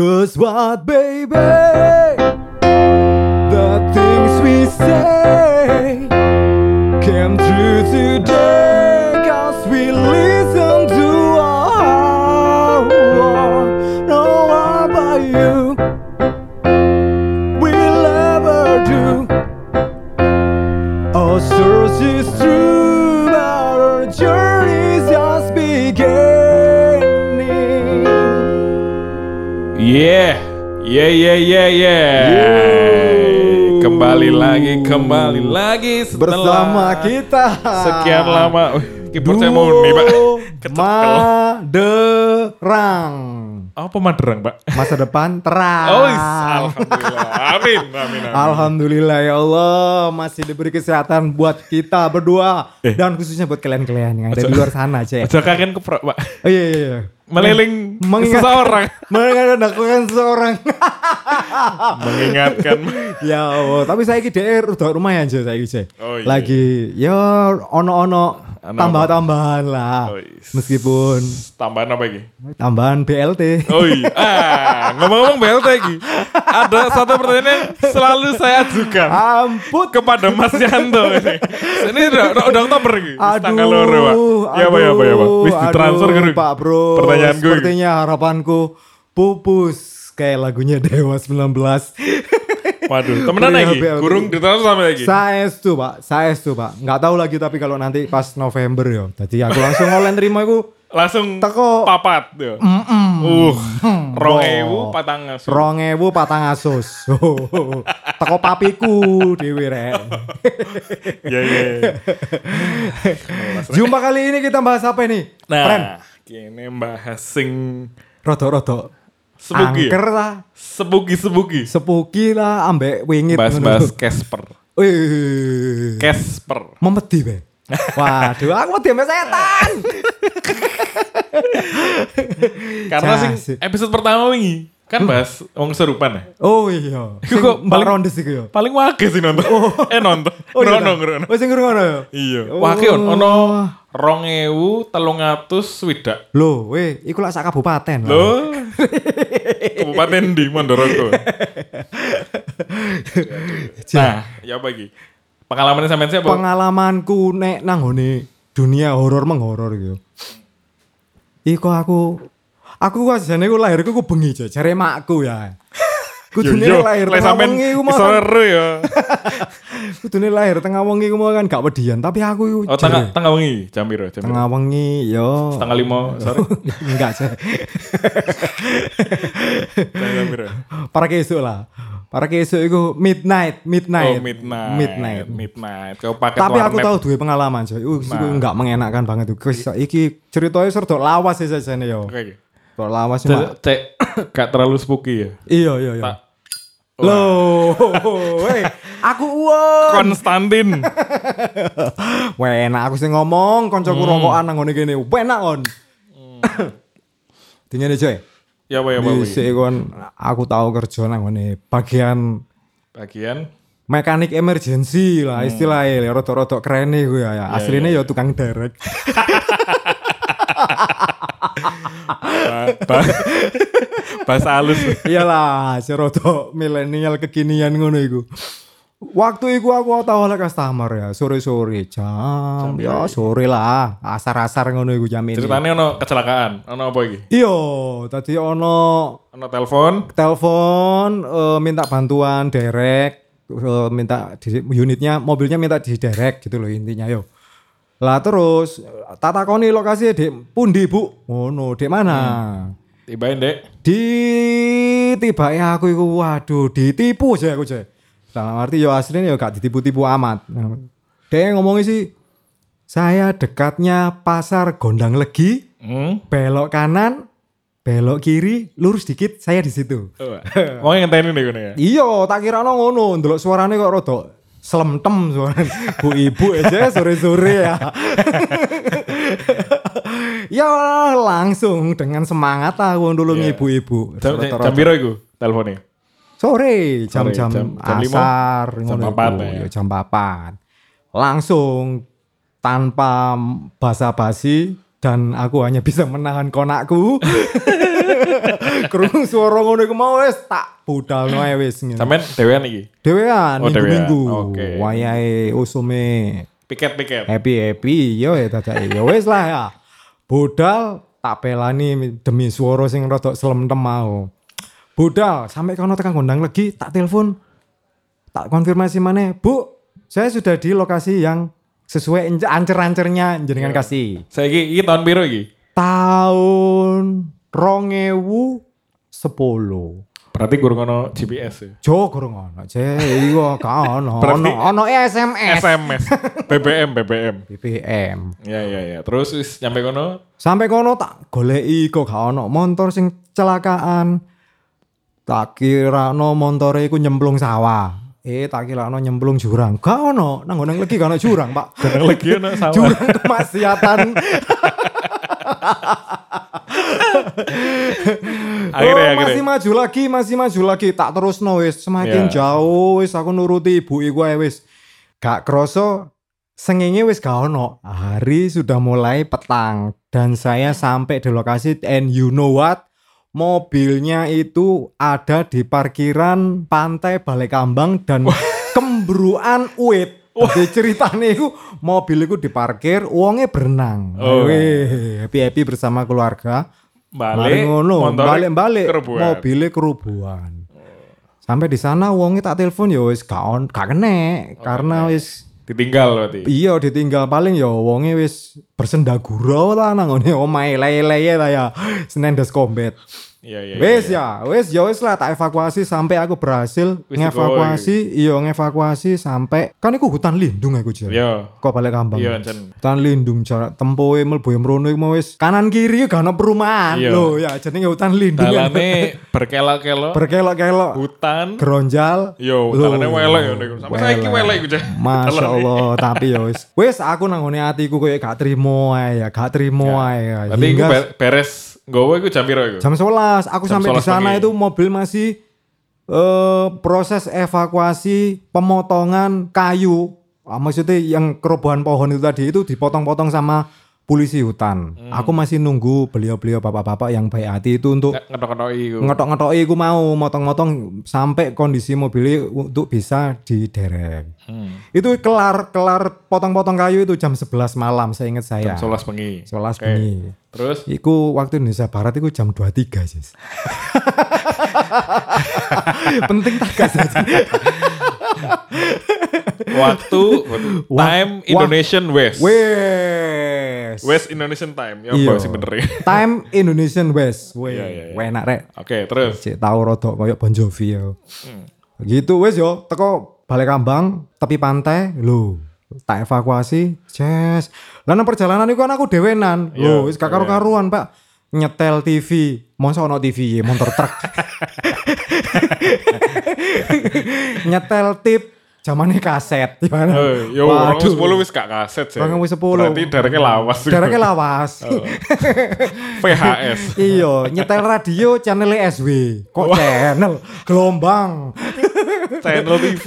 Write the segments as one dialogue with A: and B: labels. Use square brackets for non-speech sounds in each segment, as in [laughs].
A: Cause what, baby? The things we say came true today.
B: Yeah, yeah, yeah, yeah. Kembali lagi, kembali lagi setelah
A: Bersama kita
B: sekian lama. Keyboard saya mau nih, Pak. [laughs]
A: Maderang
B: Apa Maderang, Pak?
A: Masa depan terang
B: Oh, alhamdulillah. Amin, amin, amin.
A: Alhamdulillah ya Allah masih diberi kesehatan buat kita berdua
B: Eh.
A: dan khususnya buat kalian-kalian yang ada di luar sana, Cek.
B: Aja kangen keprok, Pak.
A: Oh iya iya. iya.
B: Meliling
A: Mengingat-
B: seseorang. [laughs]
A: Mengingatkan seseorang. [laughs]
B: Mengingatkan.
A: ya Allah, tapi saya ini DR udah lumayan aja saya ini.
B: Oh, iya.
A: Lagi ya ono-ono
B: Ono
A: tambah-tambahan lah.
B: Oh.
A: Meskipun
B: Tambahan apa lagi?
A: tambahan BLT.
B: Oh iya. Ah, ngomong-ngomong BLT lagi. Ada satu pertanyaan yang selalu saya ajukan
A: Ampun.
B: kepada Mas Yanto ini. Ini udah, udah, Oktober iki. Wis
A: Aduh,
B: Tanggal loro, Pak. Ya apa ya apa ya, Pak. Wis ditransfer ke
A: Pak Bro.
B: Pertanyaanku. iki.
A: Sepertinya harapanku pupus kayak lagunya Dewa 19.
B: Waduh, temenan lagi. Kurung ditransfer sampai lagi.
A: Saestu pak, saestu pak. Nggak tahu lagi tapi kalau nanti pas November yo. Jadi aku langsung online terima aku
B: Langsung
A: Teko.
B: papat yo. Uh, rong ewu patang asu.
A: rong ewu patang asus. Teko papiku dewe rek. [laughs]
B: Ya ya. [laughs]
A: Jumpa kali ini kita bahas apa ini?
B: Nah, kini bahas sing
A: rodo-rodo.
B: Sepuki ya?
A: Angker lah,
B: sebuki-sebuki.
A: sepuki lah, ambek wingit.
B: Bahas-bahas Casper. Casper.
A: memedi be. Waduh, aku mau diambil setan.
B: Karena sing episode pertama wingi kan bahas wong serupan ya.
A: Oh iya.
B: Iku kok paling-
A: Rondes iku ya.
B: Paling wake sih nonton. [laughs] eh nonton.
A: Oh iya.
B: Ngrono.
A: Oh sing ngono ya.
B: Iya.
A: Oh.
B: Wake on ono 2300 swidak.
A: Loh, weh, iku lah sak kabupaten.
B: Loh. [laughs] Kabupaten di Mondorogo. [laughs] nah, ya apa iki? Pengalaman sampean siapa?
A: Pengalamanku nek nang ngene dunia horor menghoror gitu. Iku aku aku wasane ku lahirku ku bengi jare makku ya. [laughs] Kudune
B: Yo, yo,
A: lahir tengah wengi ku mau
B: ero ya. [laughs]
A: kudune lahir tengah wengi ku mau kan gak pedian, tapi aku iku
B: Oh, tengah tengah wengi, jam piro? Jam
A: tengah wengi yo.
B: Tanggal 5 sore.
A: Enggak. [laughs]
B: Jam piro?
A: Para kesuk lah. Para kesuk iku midnight, midnight.
B: Oh, midnight.
A: Midnight.
B: Midnight. Kau pakai
A: Tapi aku tahu duwe pengalaman coy. Uh, iku
B: Nah.
A: enggak mengenakan banget tuh. Guys, iki ceritanya serta lawas sih saja nih yo.
B: Oke.
A: Serta lawas
B: Cek,
A: cuma.
B: cek gak terlalu spooky ya.
A: Iya iya iya. Loh, [laughs] weh, aku uang.
B: Konstantin. [laughs]
A: Weh, enak aku sih ngomong, koncoku
B: Hmm.
A: rokokan nang ngene kene. Weh, enak on. [coughs] Dingene coy.
B: Ya apa ya apa.
A: Kon aku tahu kerja nang ngene bagian
B: Bagian
A: mekanik emergency lah istilahnya rada-rada keren nih gue ya. Aslinya ya tukang derek.
B: ba- ba- [laughs] bahasa halus.
A: Iyalah, serodo milenial kekinian ngono iku. Waktu iku aku tau oleh customer ya, sore-sore jam, ya sore lah, asar-asar ngono iku jam ini.
B: Ceritanya ono kecelakaan. Ono apa iki?
A: Iya, tadi ono
B: Ono telepon.
A: telepon eh, minta bantuan derek, eh, minta di, unitnya mobilnya minta di derek gitu loh intinya yo. Lah terus tata koni lokasi di pundi bu, ngono, di mana?
B: Tibain dek.
A: di tiba aku iku waduh ditipu aja aku aja dalam arti yo aslinya yo gak ditipu-tipu amat dia ngomongnya sih saya dekatnya pasar Gondang Legi
B: Hmm.
A: belok kanan belok kiri lurus dikit saya di situ
B: Mau ngenteni nih gue ya.
A: iya tak kira ngono ndelok suaranya kok rada selemtem suara bu ibu aja sore-sore ya [laughs] ya langsung dengan semangat aku dulu
B: Iya.
A: ibu-ibu
B: Jam, jam, jam teleponnya?
A: Sore jam-jam
B: jam- jam lima?
A: asar
B: Jam papat ya?
A: Ya, jam papat langsung tanpa basa-basi dan aku hanya bisa menahan konakku. [laughs] Krungu suara ngono iku mau wis tak budalno ae wis ngene.
B: Sampean dewean iki.
A: Dhewean
B: Oh, dhewean.
A: minggu-minggu.
B: Oke.
A: Wayahe usume
B: Piket-piket.
A: happy happy yo ya dadake ya wis lah ya. Budal tak pelani demi suara sing rada slemtem mau. Budal sampai kono tekan gondang lagi tak telepon tak konfirmasi mana Bu saya sudah di lokasi yang sesuai ancer-ancernya jenengan kasih
B: Saiki iki tahun piro iki?
A: tahun rongewu sepuluh
B: Berarti gurung ono GPS ya.
A: Jo kurang ono, cek iya gak ono, [laughs]
B: Berarti-
A: ono ono SMS,
B: SMS, [laughs] BBM, BBM.
A: BBM.
B: Ya ya ya. Terus wis nyampe kono
A: Sampai kono tak goleki kok gak ono motor sing celakaan. Tak kira no montore iku nyemplung sawah. Eh tak kira no nyemplung jurang. Gak ono, nang nang lagi gak ono jurang, Pak.
B: Kadang lagi ono sawah.
A: Jurang kemaksiatan. [laughs]
B: Akhirnya
A: Oh,
B: akhirnya.
A: masih maju lagi, masih maju lagi. Tak terus no wis, semakin
B: Ya.
A: jauh wis aku nuruti ibu iku ae wis. Gak kroso sengenge wis gak ono. Hari sudah mulai petang dan saya sampai di lokasi and you know what? Mobilnya itu ada di parkiran pantai Balai Kambang dan kembruan uit. Jadi ceritanya itu mobil itu diparkir, uangnya berenang.
B: Oh.
A: Wih, happy-happy bersama keluarga.
B: Balik,
A: ngono, balik-balik mobilnya kerubuhan. Sampai di sana wongnya tak telepon ya wis gak on, gak kene karena wis
B: ditinggal berarti.
A: iya ditinggal paling ya wongnya wis bersendagurau lah nang ngene omahe leye-leye lah ya. Senen des combat.
B: Iya iya.
A: Wis
B: iya.
A: ya, wis ya wis lah tak evakuasi sampai aku berhasil
B: Wis
A: ngevakuasi, iya ngevakuasi sampai kan iku hutan lindung aku jare.
B: Iya.
A: Kok balik kambang.
B: Iya.
A: Hutan lindung jarak tempoe mlebu mrono iku mau wis kanan kiri gak ono perumahan.
B: Iya.
A: Lho ya jenenge hutan lindung. ya.
B: Dalane berkelok-kelok,
A: Berkelok-kelok.
B: hutan.
A: Geronjal.
B: Yo,
A: Lho,
B: dalane welek yo niku. Sampai saiki welek iku.
A: Masya Allah, tapi ya wis. Wis aku nang ngone atiku koyo gak trimo ae ya, gak trimo ae ya.
B: Iku
A: Hingga
B: be- beres nggowo iku jam piro iku?
A: jam 11 aku
B: Jam
A: sampai di
B: 11
A: sana itu mobil masih eh proses evakuasi pemotongan kayu. Ah, maksudnya yang kerobohan pohon itu tadi itu dipotong-potong sama polisi hutan.
B: Hmm.
A: Aku masih nunggu beliau-beliau bapak-bapak yang baik hati itu untuk
B: Ngetok-ngetoki iku.
A: ngetok-ngetoki iku mau motong-motong sampai kondisi mobilnya untuk bisa diderek.
B: Hmm.
A: Itu kelar kelar potong-potong kayu itu jam 11 malam saya ingat saya.
B: Jam 11 bengi.
A: 11
B: Oke.
A: bengi.
B: Terus
A: Iku waktu Indonesia Barat itu jam 23 sis. [laughs] Penting tak gas aja.
B: Waktu time Indonesian West.
A: Wes.
B: West Indonesian time. Ya
A: Iya.
B: apa sih bener ya? [laughs]
A: Time Indonesian West. Wes.
B: Iya, iya, iya.
A: Wes enak rek.
B: Oke, terus.
A: Cek tahu rodok koyo Bon Jovi ya.
B: Hmm.
A: Gitu wes yo teko balik kambang tepi pantai lho tak evakuasi ces lah perjalanan iku kan aku dewenan
B: Iya,
A: lho wis gak karu-karuan Pak nyetel TV masa ono TV motor truk nyetel tip zamannya kaset gimana
B: Eh, yo, orang sepuluh wis gak kaset sih.
A: Orang wis 10.
B: Berarti dareknya lawas.
A: Jaraknya lawas.
B: Oh. VHS.
A: iya, nyetel radio channel SW. Kok channel? Gelombang.
B: Channel TV.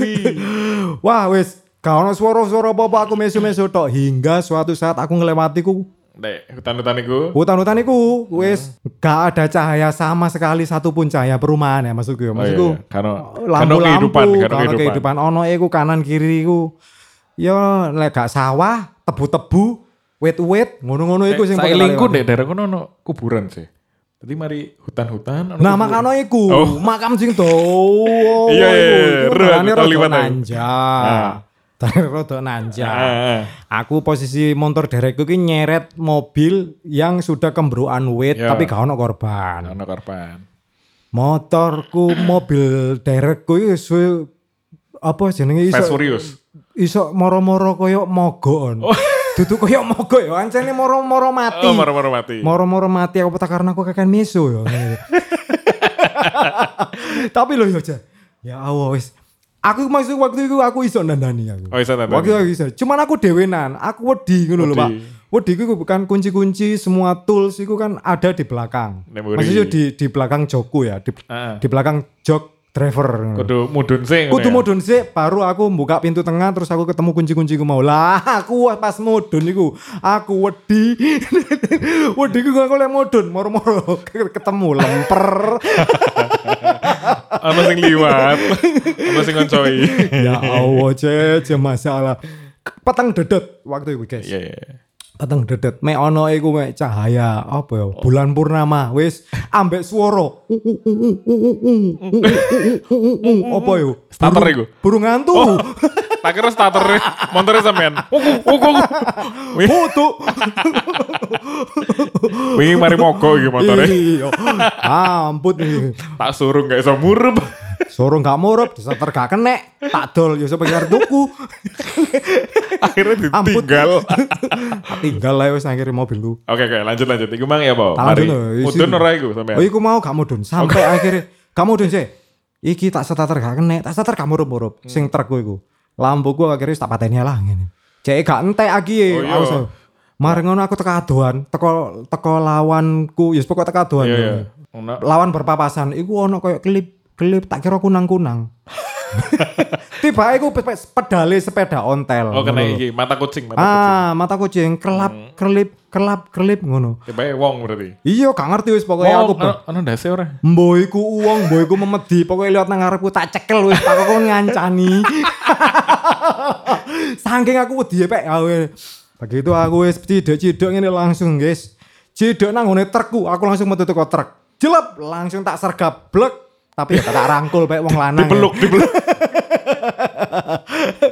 A: Wah, wis ono suara-suara apa-apa aku mesu-mesu tok hingga suatu saat aku ngelewati ku
B: Dek, hutan-hutan iku.
A: hutan-hutan iku wis gak ada cahaya sama sekali satupun cahaya perumahan ya maksudku ya.
B: Oh, iya,
A: Maksudku
B: iya. Karena karena
A: lampu-lampu,
B: kehidupan, karena kehidupan.
A: kehidupan ono iku kanan kiri iku. Ya lek gak sawah, tebu-tebu, wet-wet, ngono-ngono iku sing
B: Saya
A: paling
B: lingku dek daerah kono ono kuburan sih. Jadi mari hutan-hutan.
A: Nah, makano iku,
B: Oh.
A: makam sing do. [laughs]
B: Iya, iya, iya.
A: Rane
B: aku
A: rada rada nanja.
B: Ah.
A: Aku posisi motor derekku ki nyeret mobil yang sudah kembruan wit
B: Ya.
A: tapi gak ono korban.
B: Ono korban.
A: Motorku [clears throat] mobil derekku suwe apa jenenge
B: Fast
A: iso
B: Furious.
A: iso moro-moro koyo mogon. [laughs] Dudu koyo mogo ya, ancene moro-moro mati.
B: Oh, moro-moro mati.
A: Moro-moro mati aku tak karena aku kakek meso ya. [laughs] Tapi loh ya aja. Ya Allah wis. Aku maksud waktu itu aku iso nandani aku.
B: Oh, iso nandani.
A: Waktu itu aku iso. Cuman aku dewenan, aku wedi ngono lho. Pak. Wedi itu bukan kunci-kunci semua tools itu kan ada di belakang.
B: Memori.
A: Maksudnya di di belakang jokku ya, di,
B: Ah.
A: di belakang jok driver.
B: Kudu mudun sih.
A: Kudu
B: ya?
A: mudun sih, baru aku buka pintu tengah terus aku ketemu kunci-kunci ku mau. Lah, [laughs] aku pas mudun iku, aku wedi. [laughs] wedi ku aku lek mudun, moro-moro [laughs] ketemu lemper.
B: Ana sing liwat. Ana sing ngoncoi.
A: ya Allah, cece masalah. Petang dedet waktu itu, guys.
B: Iya iya.
A: Peteng dedet. Mek ono iku mek cahaya. Apa ya? Bulan purnama. Wis ambek swara. Apa yo
B: Starter iku.
A: burung hantu.
B: Tak kira starter montore sampean.
A: Foto
B: Wingi mari mogok iki motore.
A: iya. Ampun.
B: Tak suruh gak iso murup.
A: Soro gak murup, diseter gak kenek, tak dol yo sampe ngarep tuku.
B: Akhirnya ditinggal. [laughs]
A: Tinggal lah wis akhirnya mobil lu.
B: Oke oke lanjut lanjut. Iku mang ya apa? Mari. Mudun ora iku sampean.
A: Oh iku mau gak mudun sampai akhirnya gak mudun sih. Iki tak starter gak kenek, tak starter gak murup-murup. Sing trukku iku. Lampuku akhirnya tak pateni lah ngene. Cek gak entek lagi
B: Oh, iya.
A: Mari ngono aku teko adohan, teko teko lawanku, ya yes, pokok teko adohan.
B: Iya
A: ya.
B: iya.
A: Lawan berpapasan, iku ono koyo klip klip tak kira kunang-kunang. [laughs] Tiba iku pe- pedale sepeda ontel.
B: Oh kena iki mata kucing mata kucing.
A: Ah, mata kucing kelap, kelip, kelap, kelip ngono.
B: Tiba wong berarti.
A: Iya, gak ngerti wis pokoknya aku
B: Wong, ono ndase ora?
A: Mboiku uang, mboiku memedi, pokoknya lihat nang ngarepku tak cekel wis tak kok ngancani. [laughs] Saking aku wedi pek awe. Begitu aku wis cidok-cidok ngene langsung, guys. Cidok nang trukku, aku langsung metu teko truk. Jelep, langsung tak sergap blek. Tapi ya tak rangkul pek wong lanang. ya.
B: Dipeluk dipeluk.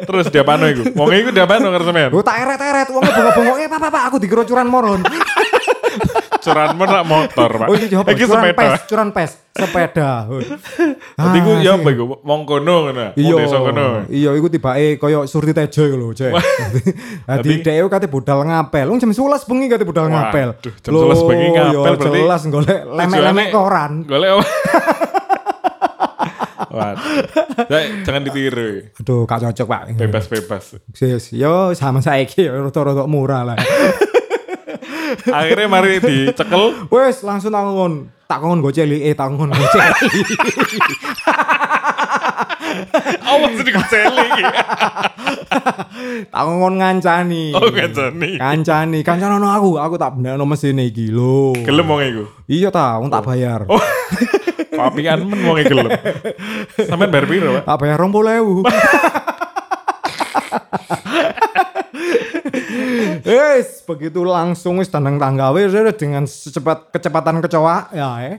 B: Terus dia pano iku? Wong iku dia pano karo sampean.
A: Gue tak eret-eret, wongnya bengok-bengok, eh pak, pak, aku dikira curan moron.
B: Curan nak motor, Pak.
A: Oh iki Curan
B: sepeda.
A: pes, curan pes, sepeda.
B: Nanti iku
A: Ah,
B: ya apa iku? Wong kono ngono. Wong
A: Iya,
B: desa kono.
A: iya, iku tibake koyo Surti Tejo iku lho, Cek. [laughs] Dadi dhek kate budal ngapel. Wong jam 11 bengi kate budal
B: Waduh,
A: ngapel.
B: jam 11 bengi ngapel berarti
A: jelas golek lemek-lemek koran.
B: Golek? [laughs] Waduh. Jangan ditiru.
A: Aduh, gak cocok, Pak.
B: Bebas-bebas.
A: Sis, yo sama saiki yo rada-rada murah lah. [laughs]
B: Akhirnya mari dicekel.
A: Wes langsung tak ngon, tak ngon goceli, eh tak ngon goceli.
B: Awas dikeceli iki.
A: tak ngon ngancani.
B: Oh, ngancani.
A: Kancani, kancanono aku, aku tak bendano mesin iki lho.
B: Gelem wong iku.
A: Iya ta, wong tak bayar.
B: Oh. [laughs] Papian men wong iku gelem. Sampeyan bayar piro, Pak?
A: Bayar rong ewu. Wes, begitu langsung wis tandang tangga wis dengan secepat kecepatan kecoa ya eh.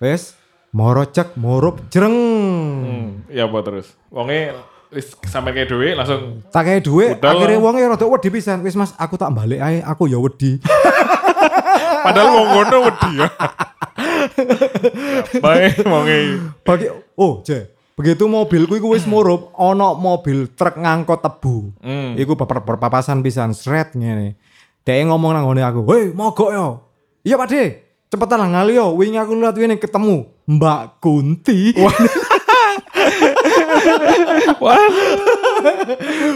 A: Wes, moro cek morup jereng.
B: Hmm, ya apa terus? Wonge wis sampe kayak duit langsung
A: Tak kayak duit, akhirnya wongnya rada wedi pisan. Wis Mas, aku tak balik ae, aku ya wedi. [laughs]
B: padahal wong kono wedi ya. Baik wonge.
A: Bagi oh, Je. Begitu mobilku iku wis murup, ono mobil truk ngangkut tebu.
B: Hmm.
A: Iku ber berpapasan pisan sret ngene. Dia ngomong nang ngene aku, "Woi, mogok yo." Iya, Pak De. Cepetan lah ngali yo. Wingi aku lihat wingi ketemu Mbak Kunti.
B: Wah, [laughs]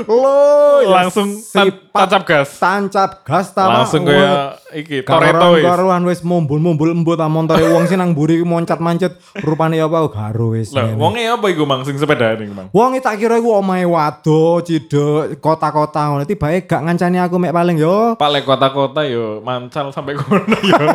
A: Loh, ya
B: langsung tan- tancap gas.
A: tancap gas ta. Pak.
B: Langsung
A: Wah,
B: kayak iki
A: Karuan
B: wis.
A: karuan wis mumbul-mumbul embut ta montore wong sing nang mburi moncat-mancet rupane apa garo wis. Ngene.
B: wonge apa iku Mang sing sepeda ning, Mang?
A: Wong tak kira iku omahe wado, cidek, kota-kota ngono. Tibae gak ngancani aku mek paling yo.
B: Lek kota-kota yo mancal sampai kono yo. [laughs]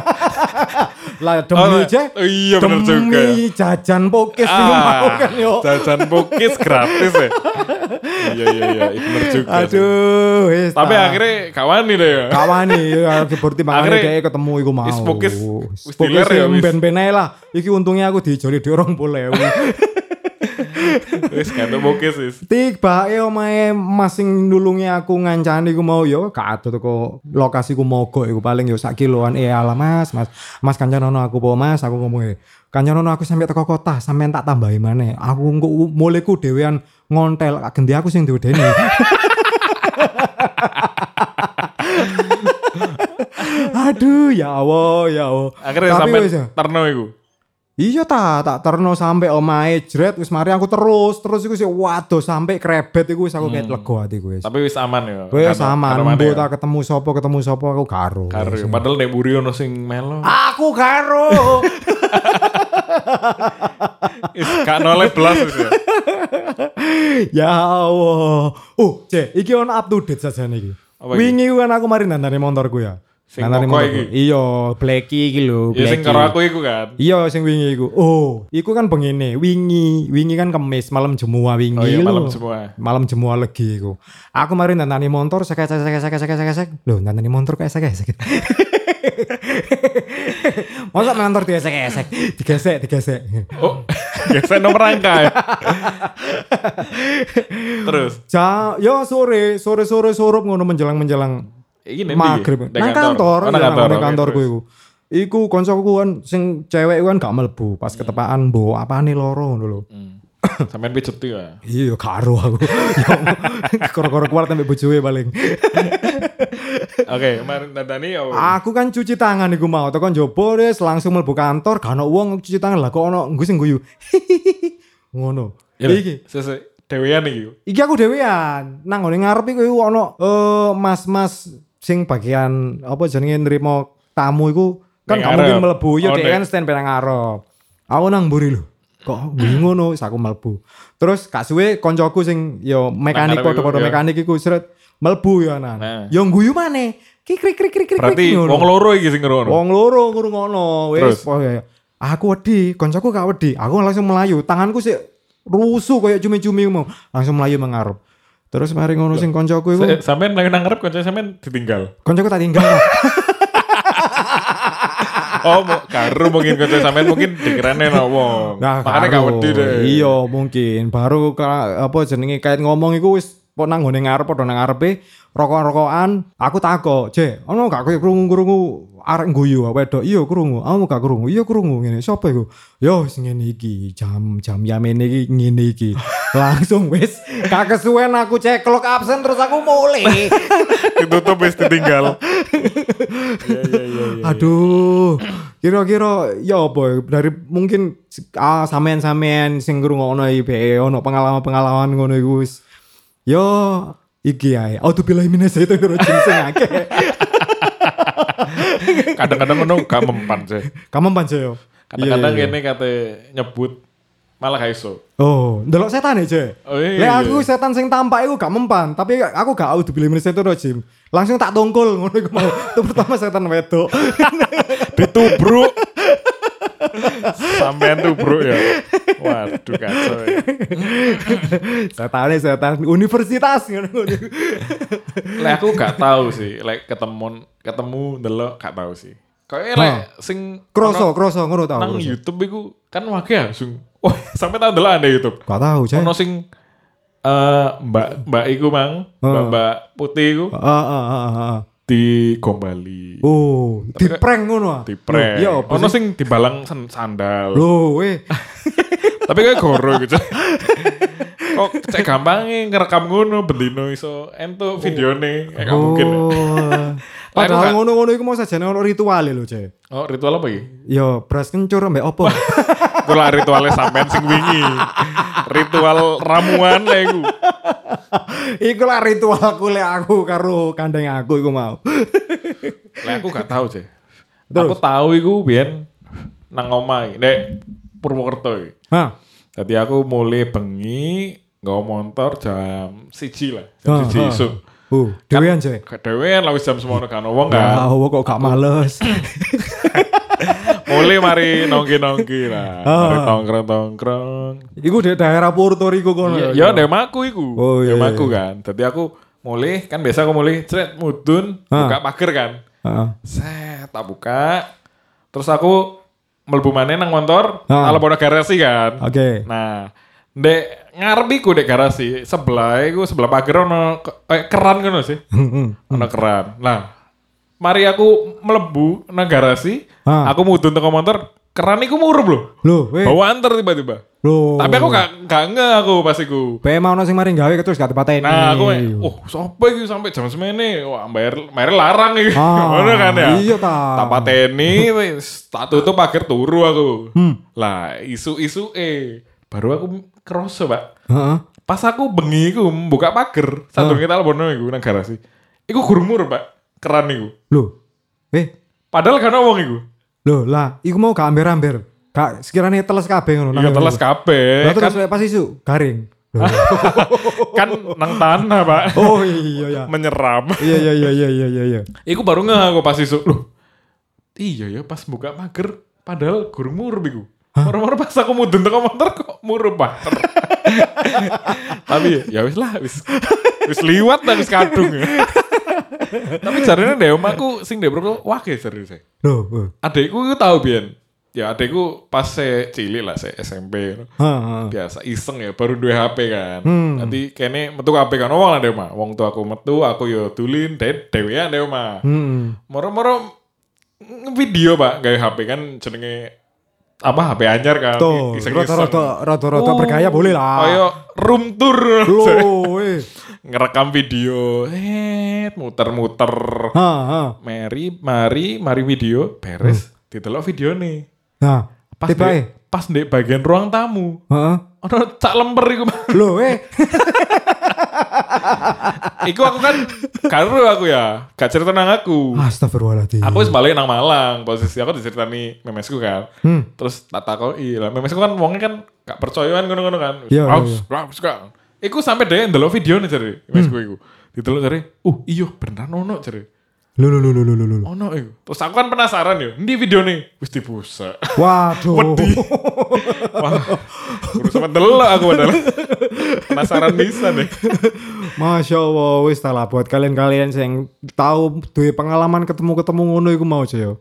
A: Lah
B: Oh,
A: demi je.
B: oh iya, bener juga
A: jajan pokis iku mau kan yo.
B: jajan bukis gratis ya. [laughs] iya iya iya, bener juga. sih.
A: Aduh, wis.
B: Tapi
A: ta.
B: akhirnya kawan nih deh ya.
A: kawani ya seperti makanya
B: Akhirnya,
A: dia ketemu iku mau.
B: is Pokis dealer ya,
A: ben-ben lah. Iki untungnya aku dijoli di orang boleh.
B: Wis kantuk bukis wis.
A: Tiba e omahe Mas sing nulungi aku ngancani ku mau yo kado teko lokasi ku mogok iku paling yo sak kiloan eh ala Mas Mas Mas kancanono aku po Mas aku ngomong kancanono aku sampai teko kota sampean tak tambahi maneh aku engko mulai ku dhewean ngontel gendi aku sing diwedeni [laughs] Aduh ya Allah ya Allah
B: Akhirnya
A: Tapi
B: sampai
A: wis ya.
B: terno iku.
A: Iya ta, tak terno sampai omahe jret wis mari aku terus terus iku sih waduh sampai krebet iku wis aku kayak lega atiku wis.
B: Tapi wis aman ya.
A: Wis
B: Karo-
A: sama
B: karo mana
A: mbo
B: ya?
A: tak ketemu sapa ketemu sapa aku karo.
B: Karo. Padahal nek buri ono sing melo.
A: Aku karo. [laughs] [laughs]
B: Is gak noleh belas ya.
A: ya Allah. Oh, C, iki ono up to date saja nih. Wingi kan aku mari nandani motorku ya.
B: Sing
A: Nandani motorku.
B: iki?
A: Iya, Blacky iki lho,
B: Ya sing
A: Blacky.
B: karo aku iku kan.
A: Iya sing wingi iku. Oh, iku kan bengine. Wingi, wingi kan kemis malam jemua wingi
B: Oh iya
A: lho.
B: malam semua.
A: Malam jemua legi iku. Aku mari nantani motor sek sek sek sek sek sek sek. Loh, nantani motor kayak sek sek. [laughs] Masa motor digesek-gesek, digesek, digesek.
B: Oh, gesek nomor rangka ya. Terus,
A: Ja, yo sore, sore sore sorup ngono menjelang menjelang
B: iki
A: maghrib. Nang kantor,
B: Oh, nang
A: ya,
B: kantor.
A: nang
B: oke,
A: kantorku
B: terus.
A: iku. Iku koncoku kan sing cewek kan gak mlebu pas ketepaan mbok apane loro ngono lho. [coughs]
B: Sampean pijet tuh ya.
A: Iya karo aku. [laughs] Koro-koro kuat sampe bojoe paling. [laughs]
B: Oke, kemarin dadani oh.
A: Aku kan cuci tangan iku mau tekan jopo wis langsung mlebu kantor gak ono wong cuci tangan lah kok ono nggo sing guyu. [laughs] Ngono.
B: Ya,
A: Iki
B: sese dewean iki.
A: iki aku dhewean nang ngene ngarep iku ono eh mas-mas sing bagian apa jenenge nrimo tamu iku kan
B: ngarep.
A: mlebu ya
B: Oh,
A: dhek kan stand penang ngarep. Aku nang mburi lho. Kok ngono wis aku mlebu. Terus gak suwe koncoku sing yo mekanik
B: ya.
A: mekanik iku seret mlebu ya nan.
B: Nah.
A: Yo guyu maneh. Krik krik krik krik krik.
B: Berarti
A: ngono.
B: wong loro iki sing ngrono.
A: Wong loro wis pokoke. Aku wedi, koncoku gak wedi. Aku langsung melayu. Tanganku sih rusuh kayak cumi-cumi mau. Langsung melayu mengarep. Terus mari ngono sing koncoku iku.
B: Sampean nang ngarep kanca sampean ditinggal.
A: Koncoku tak tinggal. [laughs]
B: Oh, karo mungkin kanca sampean mungkin dikirane no wong.
A: Nah,
B: Makane gak wedi deh.
A: Iya, mungkin. Baru apa jenenge kait ngomong iku wis kok nang ngone ngarep padha nang ngarepe rokok-rokokan. Aku takok, "Je, ono gak kowe krungu-krungu arek guyu wedok?" Iya, krungu. Aku gak krungu. Iya, krungu ngene. Sopo iku? Yo, sing ngene iki, jam-jam yamene iki ngene iki. [laughs] Langsung wis gak kesuwen aku ceklok absen terus aku mulai. [laughs]
B: Ditutup wis ditinggal. Iya iya iya.
A: Aduh, kira-kira ya apa dari mungkin ah, sampean-sampean sing ngrungokno iki ono pengalaman-pengalaman ngono iku wis. Yo iki ae. Auto billahi minas itu rojim sing akeh.
B: Kadang-kadang ngono gak mempan sih.
A: Kamu pance yo.
B: Kadang-kadang
A: Iya, iya.
B: kene kate nyebut malah gak iso.
A: Oh, ndelok setan aja.
B: Oh, iya,
A: Lek
B: iya.
A: aku setan sing tampak iku gak mempan, tapi aku gak auto billahi minas itu rojim. Langsung tak tongkol ngono iku mau. Itu pertama setan wedok. [laughs]
B: Ditubruk. Sampean tubruk ya. Waduh kacau. ya.
A: Setan universitas ngono.
B: Lek aku gak tahu sih, lek ketemu ketemu ndelok gak tahu sih. Kayaknya lek sing
A: Kroso, kroso ngono tau.
B: nang. YouTube iku kan wake langsung. Wah, sampai tahu ndelok anda YouTube.
A: Gak tahu, Cek.
B: Ono sing eh mbak mbak iku mang, mbak mbak putih iku
A: ah, ah, ah, ah.
B: digombali.
A: Oh, di prank ngono ah.
B: Di prank.
A: Iya,
B: Ono sing dibalang san- sandal.
A: Loh, weh. [laughs]
B: Tapi kayak goro gitu. Kok cek gampangnya ngerekam ngono bendino iso ento videone kayak gak mungkin. ya.
A: Oh. Padahal ngono-ngono iku mau sajane ono ritual lho, Cek.
B: Oh, ritual apa iki?
A: Yo, beras kencur mbek opo? [laughs]
B: Kula ritualnya sampean sing wingi. Ritual ramuan lah iku.
A: iku lah ritualku lek aku karo kandang aku iku mau.
B: Lah aku gak tahu.
A: Terus?
B: Aku tahu iku biyen nang omah iki, nek Purwokerto.
A: Hah.
B: Jadi aku mulai bengi nggawa motor jam siji lah, jam
A: Ah,
B: siji
A: ah.
B: isuk.
A: Oh, dewean, Cek.
B: Kedewean lah jam semono kan wong
A: Ya,
B: kan.
A: oh, kok gak males. [laughs]
B: Mulai mari nongki-nongki lah.
A: Ah.
B: Mari tongkrong-tongkrong.
A: iku di daerah Puerto Rico kono.
B: Iya, ya demaku iku.
A: Oh, iya,
B: Demaku
A: iya.
B: kan. Jadi aku mulai kan biasa aku mulai cret mudun
A: Ah.
B: buka pagar kan.
A: Heeh.
B: Set, tak buka. Terus aku mlebu maneh nang motor,
A: Ah.
B: ala bono garasi kan.
A: Oke.
B: Nah, ndek ngarep iku dek garasi, sebelah iku sebelah pagar ono kayak keran ngono sih. Ono keran. Nah, mari aku mlebu nang garasi,
A: Ah.
B: aku mudun teko motor, keran iku murup lho.
A: Loh, weh.
B: Bawa anter tiba-tiba.
A: Loh.
B: Tapi aku gak gak nge aku pas iku.
A: Pe mau ono sing mari gawe terus gak dipateni.
B: Nah, aku oh, sopo iki sampai jam semene? Wah, bayar bayar larang iki.
A: Ah, [laughs]
B: Ngono kan ya.
A: iya ta.
B: Tak pateni wis tak tutup pagar turu aku.
A: Hmm.
B: Lah, isu-isu eh baru aku kerasa, Pak.
A: Heeh.
B: Pas aku bengi iku buka pagar, satu kita lebono iku nang garasi. Iku gurumur, Pak. Keran iku.
A: Loh. Weh,
B: Padahal kan wong iku.
A: Loh lah, iku mau gak amber-amber. Gak sekiranya teles kabeh ngono.
B: Iya
A: nang
B: teles kabeh.
A: Lah
B: Kan,
A: terus pas isu garing. [laughs]
B: Kan nang tanah, Pak.
A: oh iya iya.
B: Menyeram.
A: Iya iya iya iya iya iya.
B: Iku baru ngeh aku pas isu. Loh. Iya ya pas buka mager padahal gurung murup iku. Moro-moro pas aku mudun teko motor kok murup banget. [laughs] Tapi ya wis lah wis wis liwat wis kadung. [laughs] Tapi jarene ndek omahku sing ndek bro wah ge serius. e.
A: Loh. loh.
B: Adekku itu tahu biyen. Ya adekku pas saya cilik lah saya SMP.
A: Ha.
B: Biasa iseng ya baru dua HP kan.
A: Hmm.
B: Nanti kene metu HP kan wong lah ndek omah. Wong tua aku metu aku yo tulin dek dhewean ndek omah.
A: Hmm.
B: Moro-moro video pak gawe HP kan jenenge apa HP anyar kan.
A: Tuh,
B: iseng-iseng.
A: rata-rata rata-rata
B: Oh,
A: bergaya boleh lah.
B: Ayo room tour.
A: Loh, [laughs]
B: ngerekam video. Eh muter-muter.
A: Ha, ha.
B: mari mari mari video. Beres ditelok video nih.
A: Nah,
B: pas
A: tiba
B: di, pas di bagian ruang tamu.
A: Heeh.
B: ono cak lemper iku
A: Loh, eh. [laughs]
B: iku aku kan karo aku ya gak cerita nang aku.
A: Astagfirullahaladzim.
B: aku wis balik nang Malang posisi aku diceritani memesku kan.
A: Hmm.
B: terus tak takoki lah memesku kan wongnya kan gak percayaan ngono-ngono kan.
A: Iya,
B: Aus,
A: iya.
B: aus, kan iku sampai deh ndelok video nih cari memesku iku. Ditelok cari uh iyo beneran ono cari
A: Loh, loh, loh, loh, loh, loh.
B: ono iku terus aku kan penasaran yo di video nih wis dibusa
A: Waduh.
B: Wedi. [laughs] wah sama delok aku padahal penasaran bisa deh
A: Masya Allah, wis lah buat kalian-kalian yang tahu duwe pengalaman ketemu-ketemu ngono iku mau aja yo.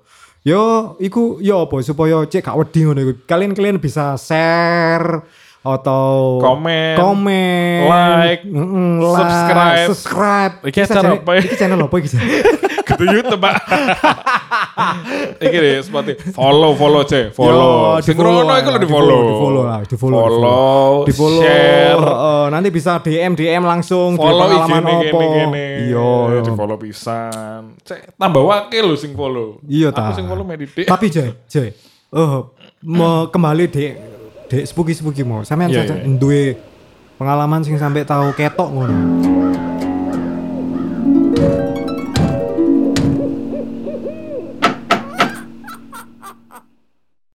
A: Yo, iku yo apa supaya cek gak wedi ngono iku. Kalian-kalian bisa share atau
B: Komen,
A: komen,
B: like,
A: mm-mm, like,
B: subscribe.
A: subscribe.
B: Iki
A: channel-
B: apa ya?
A: Iki channel apa iki? [laughs]
B: Kudu YouTube, Pak. Iki deh, seperti follow, follow C, follow.
A: Yo,
B: Sing
A: di-follow
B: ngono
A: lah,
B: iku lho di follow.
A: lah, di-follow,
B: Follow,
A: di follow,
B: share,
A: nanti bisa DM DM langsung
B: follow
A: pengalaman apa.
B: kene kene.
A: Iya.
B: di follow pisan. Cek tambah wakil lho sing follow.
A: Iya,
B: Aku sing follow Medidik.
A: Tapi Jay, Jay, eh mau kembali dek dek spooky spooky mau. Sampean
B: Iya,
A: saja
B: iya.
A: duwe pengalaman sing sampai tahu ketok ngono.